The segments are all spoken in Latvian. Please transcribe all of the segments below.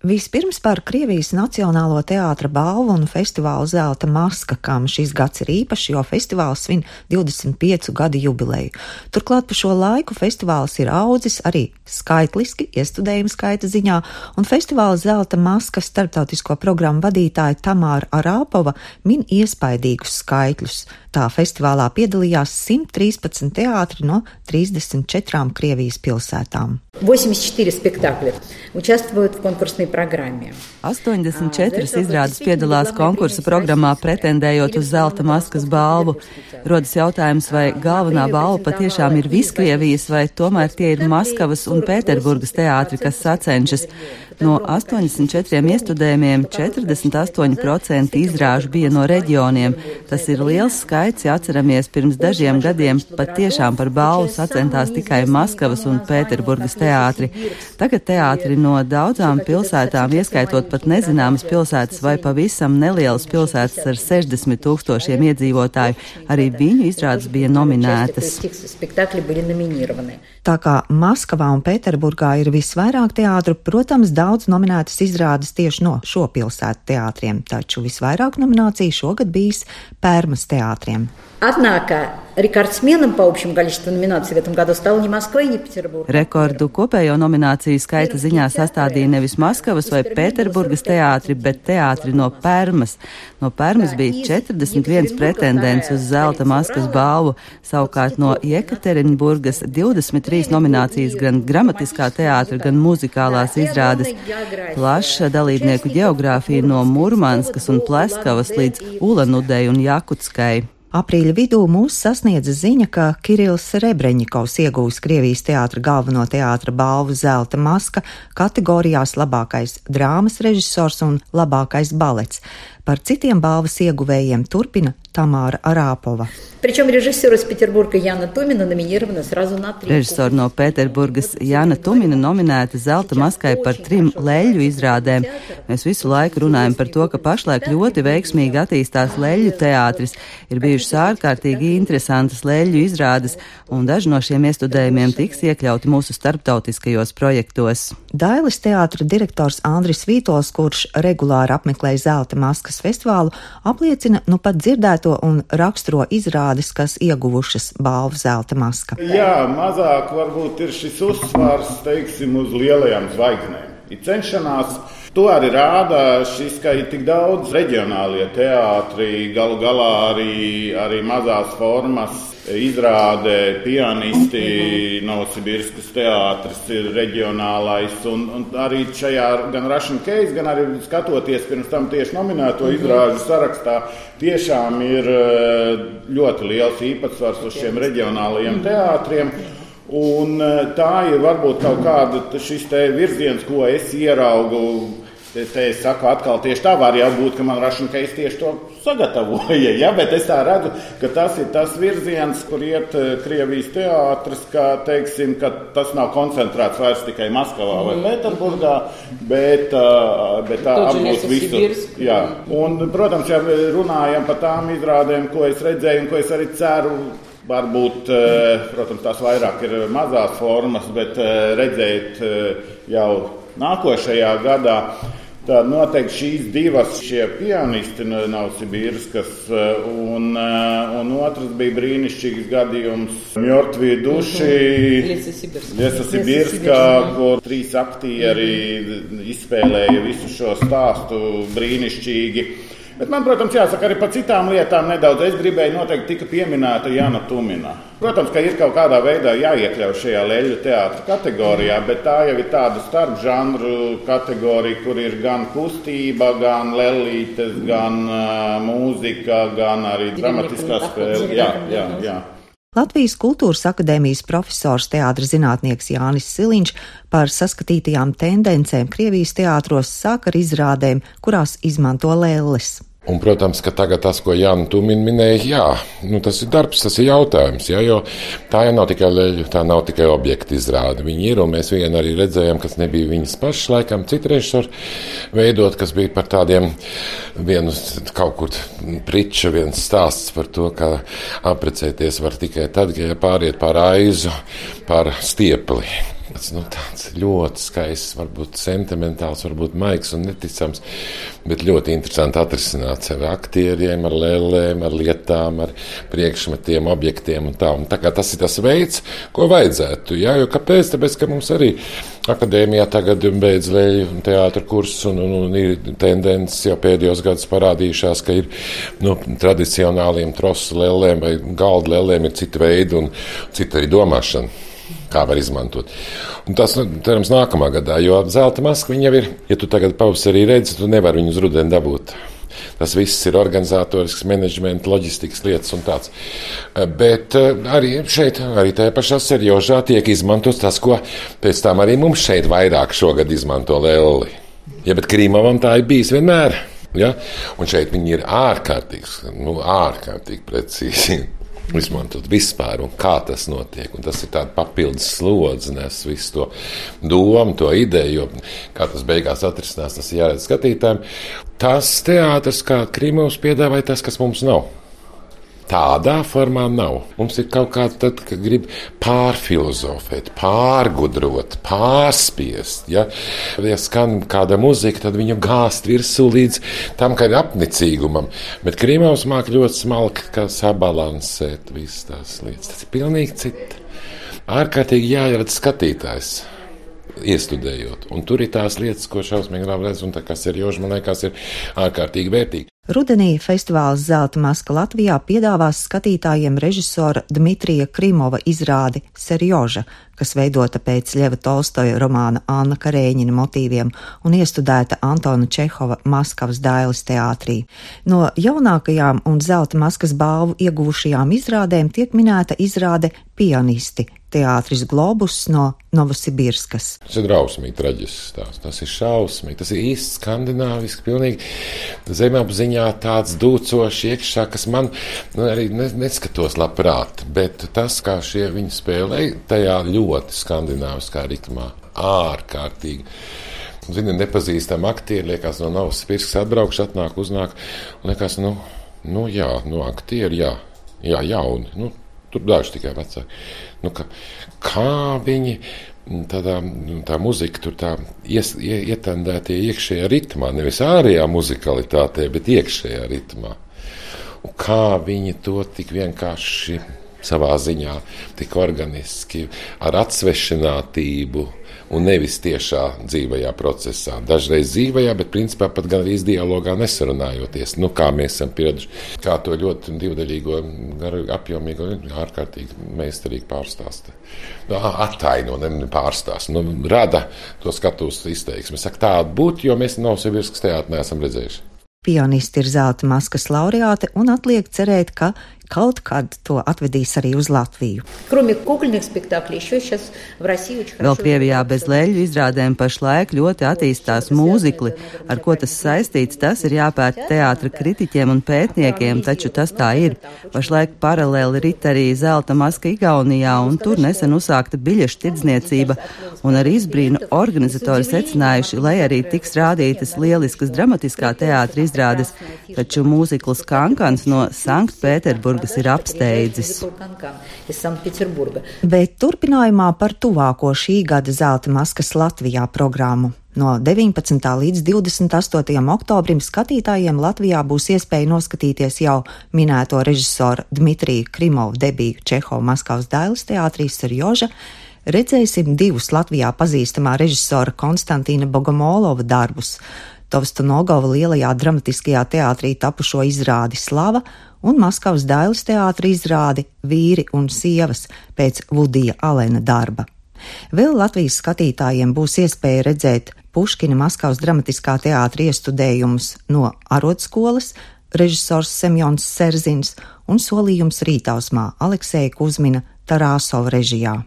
Vispirms par Krievijas Nacionālo teātra balvu un festivālu Zelta maska, kam šis gads ir īpašs, jo festivāls svin 25 gadu jubileju. Turklāt pa šo laiku festivāls ir audzis arī skaitliski, iestudējuma skaita ziņā, un festivāla Zelta maska starptautisko programmu vadītāja Tamāra Arāpova min iespaidīgus skaitļus. Tā festivālā piedalījās 113 teātri no 34 Krievijas pilsētām. 84 спектакля участвуют в конкурсной programmiem. 84 izrādes piedalās konkursa programmā, pretendējot uz zelta maskas balvu. Rodas jautājums, vai galvenā balva patiešām ir Viskrievijas, vai tomēr tie ir Maskavas un Pēterburgas teātri, kas sacenšas. No 84 iestudējumiem 48% izrāžu bija no reģioniem. Tas ir liels skaits, ja atceramies, pirms dažiem gadiem patiešām par balvu sacentās tikai Maskavas un Pēterburgas teātri. Tagad teātri no daudzām pilsētām, ieskaitot pat nezināmas pilsētas vai pavisam nelielas pilsētas ar 60 tūkstošiem iedzīvotāju, arī viņu izrādes bija nominētas. Tā kā Maskavā un Pēterburgā ir visvairāk teātru, protams, daudz nominētas izrādes tieši no šo pilsētu teātriem, taču visvairāk nomināciju šogad bijis Pērmas teātriem. Atnākā рекордсменом по общему количеству номинаций в этом году стала не Москва и не Петербург. Rekordu kopējo nomināciju skaita ziņā sastādīja nevis Maskavas vai Pēterburgas teātri, bet teātri no Pērmas. No Pērmas bija 41 pretendents uz zelta maskas balvu, savukārt no Jekaterinburgas 23 nominācijas gan gramatiskā teātra, gan muzikālās izrādes. Plaša dalībnieku geogrāfija no Murmanskas un Pleskavas līdz Ulanudei un Jakutskai. Aprīļa vidū mūs sasniedza ziņa, ka Kirillis Rebreņikovs iegūs Krievijas teātra galveno teātra balvu Zelta maska kategorijās labākais drāmas režisors un labākais balets. Par citiem balvas ieguvējiem turpina Tamāra Arāpova. Režisori no Pēterburgas Jāna Tumina nominēta zelta maskai par trim leļu izrādēm. Mēs visu laiku runājam par to, ka pašlaik ļoti veiksmīgi attīstās leļu teātris. Ir bijušas ārkārtīgi interesantas leļu izrādes, un daži no šiem iestudējumiem tiks iekļauti mūsu starptautiskajos projektos. Dailis teātra direktors Andris Vītols, kurš regulāri apmeklē zelta maskas, festivālu, apliecina nu pat dzirdēto un raksturo izrādes, kas ieguvušas balvu zelta maska. Jā, mazāk varbūt ir šis uzsvars, teiksim, uz lielajām zvaigznēm. Ir cenšanās To arī rāda šis, ka ir tik daudz reģionālie teātri, galu galā arī, arī mazās formas izrāde, pianisti, Novosibirskas teātris ir reģionālais. Un, un arī šajā gan Russian Case, gan arī skatoties pirms tam tieši nominēto izrāžu sarakstā, tiešām ir ļoti liels īpatsvars uz šiem reģionālajiem teātriem. Un tā ir varbūt kaut kāda šis virziens, ko es ieraugu Te, te es saku, atkal tieši tā var būt, ka man rašana, ka es tieši to sagatavoju. Ja? Bet es tā redzu, ka tas ir tas virziens, kur iet eh, Krievijas teātris, ka, teiksim, ka tas nav koncentrēts vairs tikai Maskavā vai. Pēterburgā, bet, uh, bet tā apgūt visu. Jā. Un, protams, ja runājam par tām izrādēm, ko es redzēju un ko es arī ceru. Varbūt, eh, protams, tās vairāk ir mazās formas, bet redzēt jau nākošajā gadā. Tad noteikti šīs divas šie pianisti no Novosibirskas, eh, un, eh, un otrs bija brīnišķīgs gadījums. Mjortvī duši Liesa Sibirskā, kur trīs aktieri izspēlēja visu šo stāstu brīnišķīgi. Bet man, protams, jāsaka arī par citām lietām nedaudz. Es gribēju noteikti tika pieminēta Jana Tumina. Protams, ka ir kaut kādā veidā jāiekļauj šajā leļu teātra kategorijā, bet tā jau ir tāda starpžanru kategorija, kur ir gan kustība, gan lelītes, gan uh, mūzika, gan arī dramatiskā spēle. Jā, jā, jā. Latvijas Kultūras akadēmijas profesors teātris zinātnieks Jānis Siliņš par saskatītajām tendencēm Krievijas teātros sāk ar izrādēm, kurās izmanto lēles. Un, protams, ka tagad tas, ko Jānis Tumins minēja, jā, nu, tas ir darbs, tas ir jautājums. Jā, jo tā jau nav tikai leļu, tā nav tikai objekta izrāde. Viņi ir, un mēs vien arī redzējām, kas nebija viņas pašas, laikam, citu režisoru veidot, kas bija par tādiem, vienu kaut kur priča, viens stāsts par to, ka aprecēties var tikai tad, ja pāriet pār aizu, pār stiepli Tas nu, ļoti skaists, varbūt sentimentāls, varbūt maigs un neticams, bet ļoti interesanti atrisināt sevi aktieriem, ar lēlēm, ar lietām, ar priekšmetiem, objektiem un tā. Un tā tas ir tas veids, ko vajadzētu. Jā, jo kāpēc? Tāpēc, ka mums arī akadēmijā tagad beidz leju teātra kursus un, un, un ir tendences jau pēdējos gados parādījušās, ka ir nu, tradicionāliem trosu lēlēm vai galda lēlēm ir cita veida un cita arī domāšana kā var izmantot. Un tas, nu, cerams, nākamā gadā, jo zelta maska jau ir, ja tu tagad pavasarī redzi, tu nevari viņu uz rudeni dabūt. Tas viss ir organizatorisks, menedžmenta, loģistikas lietas un tāds. Bet eh, arī šeit, arī tajā pašā seriožā tiek izmantots tas, ko pēc tam arī mums šeit vairāk šogad izmanto Lēli. Ja, bet Krīmavam tā ir bijis vienmēr. Ja? Un šeit viņi ir ārkārtīgi, nu, ārkārtīgi precīzi izmantot vispār un kā tas notiek. Un tas ir tāds papildus slodzi, nes visu to domu, to ideju, jo kā tas beigās atrisinās, tas ir jāredz skatītājiem. Tas teātris, kā Krimovs piedāvāja, tas, kas mums nav. Tādā formā nav. Mums ir kaut kāda, tad, kad grib pārfilozofēt, pārgudrot, pārspiest. Ja, ja skan kāda muzika, tad viņu gāzt virsū līdz tam, ka ir apnicīgumam. Bet Krīmaus māk ļoti smalki sabalansēt visas tās lietas. Tas ir pilnīgi cits. Ārkārtīgi jāieredz skatītājs iestudējot. Un tur ir tās lietas, ko šausmīgi labi redz, un tā kā serioži man liekas, ir ārkārtīgi vērtīgi. Rudenī festivāls Zelta maska Latvijā piedāvās skatītājiem režisora Dmitrija Krimova izrādi Serjoža, kas veidota pēc Ļeva Tolstoja romāna Anna Karēņina motīviem un iestudēta Antona Čehova Maskavas dailes teātrī. No jaunākajām un Zelta maskas balvu ieguvušajām izrādēm tiek minēta izrāde Pianisti teātris Globus no Novosibirskas. Tas ir drausmīgi traģisks stāsts. Tas ir šausmīgi. Tas ir īsti skandināviski, pilnīgi zemapziņā tāds dūcošs iekšā, kas man nu, arī neskatos labprāt. Bet tas, kā šie viņi spēlēja, tajā ļoti skandināviskā ritmā, ārkārtīgi. Zini, nepazīstami aktieri, liekas, no Novosibirskas atbraukšu, atnāk, uznāk, un liekas, nu, nu jā, nu, aktieri, jā, jā, jauni. Nu, Tur daži tikai vecāki. Nu, ka, kā viņi tādā, tā muzika tur tā ies, ietendētie iekšējā ritmā, nevis ārējā muzikalitātē, bet iekšējā ritmā. Un kā viņi to tik vienkārši savā ziņā, tik organiski, ar atsvešinātību un nevis tiešā dzīvajā procesā. Dažreiz dzīvajā, bet principā pat gan arī dialogā nesarunājoties. Nu, kā mēs esam pieraduši, kā to ļoti divdaļīgo, apjomīgo, ārkārtīgi meistarīgi pārstāsta. Nu, attaino, ne pārstāsta, nu, rada to skatuves izteiksmi. Saka, tāda būtu, jo mēs no sevis teātrī neesam redzējuši. Pianisti ir zelta maskas laureāte un atliek cerēt, ka kaut kad to atvedīs arī uz Latviju. Vēl Krievijā bez leļu izrādēm pašlaik ļoti attīstās mūzikli. Ar ko tas saistīts, tas ir jāpērta teātra kritiķiem un pētniekiem, taču tas tā ir. Pašlaik paralēli rit arī zelta maska Igaunijā, un tur nesen uzsākta biļešu tirdzniecība, un ar izbrīnu organizatori secinājuši, lai arī tiks rādītas lieliskas dramatiskā teātra izrādes, taču mūzikls Kankans no Sanktpēterburgas Pēterburgas ir apsteidzis. Bet turpinājumā par tuvāko šī gada zelta maskas Latvijā programmu. No 19. līdz 28. oktobrim skatītājiem Latvijā būs iespēja noskatīties jau minēto režisoru Dmitriju Krimovu debiju Čehova Maskavas Dailes teātrī Serjoža, redzēsim divus Latvijā pazīstamā režisora Konstantīna Bogomolova darbus. Tovstonogova lielajā dramatiskajā teātrī tapušo izrādi Slava un Maskavas Dailes teātra izrādi Vīri un sievas pēc Vudija Alena darba. Vēl Latvijas skatītājiem būs iespēja redzēt Puškina Maskavas dramatiskā teātra iestudējumus no arotskolas, režisors Semjons Serzins un solījums rītausmā Alekseja Kuzmina Tarāsova režijā.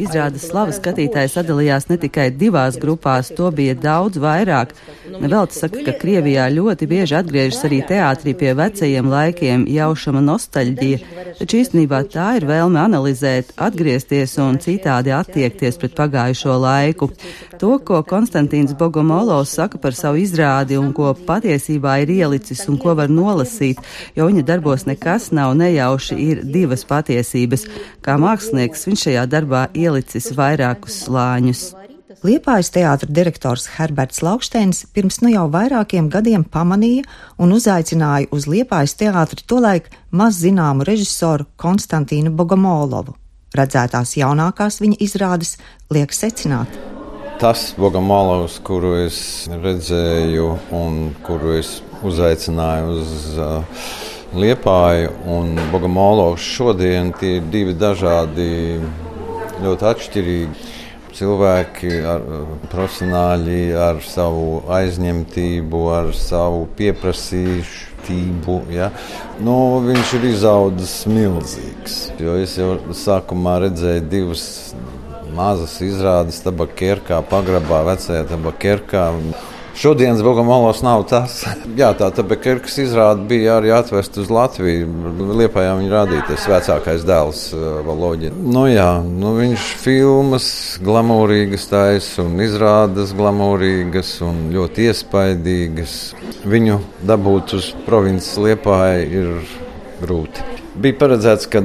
Izrādes slavas skatītāji sadalījās ne tikai divās grupās, to bija daudz vairāk. Nevelti saka, ka Krievijā ļoti bieži atgriežas arī teātrī pie vecajiem laikiem jaušama nostalģija, taču īstenībā tā ir vēlme analizēt, atgriezties un citādi attiekties pret pagājušo laiku. To, ko Konstantīns Bogomolovs saka par savu izrādi un ko patiesībā ir ielicis un ko var nolasīt, jo viņa darbos nekas nav nejauši ir divas patiesības. Kā mākslinieks viņš šajā darbā ielicis vairākus slāņus. Liepājas teātra direktors Herberts Lauksteins pirms nu jau vairākiem gadiem pamanīja un uzaicināja uz Liepājas teātri tolaik maz zināmu režisoru Konstantīnu Bogomolovu. Redzētās jaunākās viņa izrādes liek secināt. Tas Bogomolovs, kuru es redzēju un kuru es uzaicināju uz uh, Liepāju un Bogomolovs šodien, tie ir divi dažādi, ļoti atšķirīgi cilvēki, ar, profesionāļi ar savu aizņemtību, ar savu pieprasītību. Ja? Nu, viņš ir izaudzis milzīgs. Jo es jau sākumā redzēju divas mazas izrādes tabakērkā, pagrabā, vecajā tabakērkā. Šodienas Bogomolos nav tas. Jā, tā Tabekerkas izrāde bija arī atvest uz Latviju. Liepājā viņa rādīja tas vecākais dēls uh, Valoģi. Nu jā, nu viņš filmas glamūrīgas taisa un izrādes glamūrīgas un ļoti iespaidīgas. Viņu dabūt uz provinces Liepāja ir grūti. Bija paredzēts, ka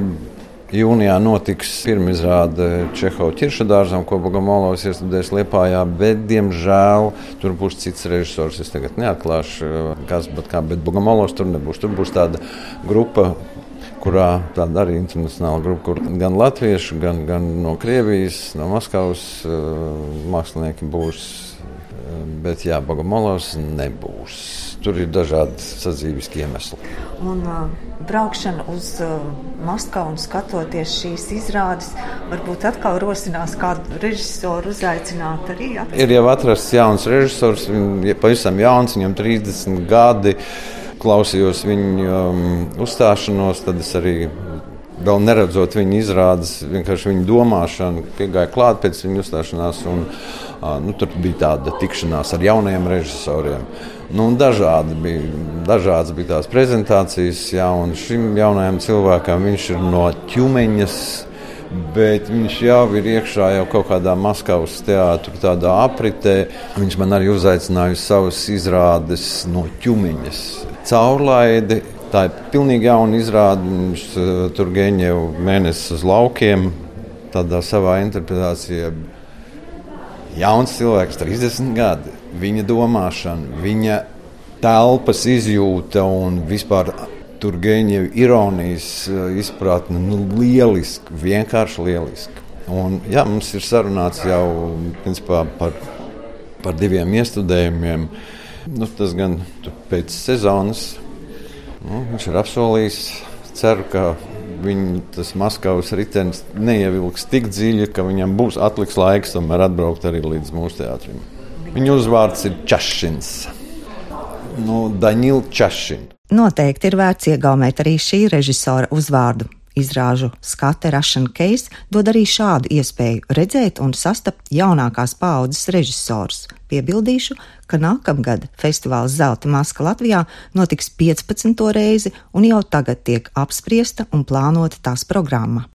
Jūnijā notiks pirmizrāde Čehova ķirša dārzam, ko Bogamolovs iestudēs Liepājā, bet, diemžēl, tur būs cits režisors. Es tagad neatklāšu, kas, bet kā, bet Bogamolovs tur nebūs. Tur būs tāda grupa, kurā tāda arī internacionāla grupa, kur gan latvieši, gan, gan no Krievijas, no Maskavas mākslinieki būs. Bet jā, Bogamolovs nebūs. Tur ir dažādi sadzīviski iemesli. Un uh, braukšana uz uh, Maskavu un skatoties šīs izrādes, varbūt atkal rosinās kādu režisoru uzaicināt arī. Ja? Ir jau atrasts jauns režisors, viņš ir pavisam jauns, viņam 30 gadi. Klausījos viņu um, uzstāšanos, tad es arī vēl neredzot viņa izrādes, vienkārši viņa domāšanu, piegāja klāt pēc viņa uzstāšanās. Un, nu, tur bija tāda tikšanās ar jauniem režisoriem. Nu, dažādi bija, dažādas bija tās prezentācijas, jā, un šim jaunajam cilvēkam viņš ir no ķumeņas. Bet viņš jau ir iekšā jau kaut kādā Maskavas teātrī, tādā apritē. Viņš man arī uzaicināja uz savas izrādes no ķumiņas. Caurlaidi, tā ir pilnīgi jauna izrāde. Viņš uh, tur gēņē jau mēnesi uz laukiem, tādā savā interpretācijā. Jauns cilvēks, 30 gadi viņa domāšana, viņa telpas izjūta un vispār tur gēņa ironijas eh, izpratne, nu, lieliski, vienkārši lieliski. Un, jā, mums ir sarunāts jau principā, par, par diviem iestudējumiem. Nu, tas gan pēc sezonas nu, viņš ir apsolījis. Ceru, ka viņa tas Maskavas ritenis neievilks tik dziļi, ka viņam būs atliks laiks tomēr atbraukt arī līdz mūsu teātrim. Viņa uzvārds ir Čašins. Nu, Daņila Čašina. Noteikti ir vērts iegaumēt arī šī režisora uzvārdu. Izrāžu skate Russian Case dod arī šādu iespēju redzēt un sastapt jaunākās paaudzes režisors. Piebildīšu, ka nākamgad festivāls Zelta maska Latvijā notiks 15. reizi un jau tagad tiek apspriesta un plānota tās programma.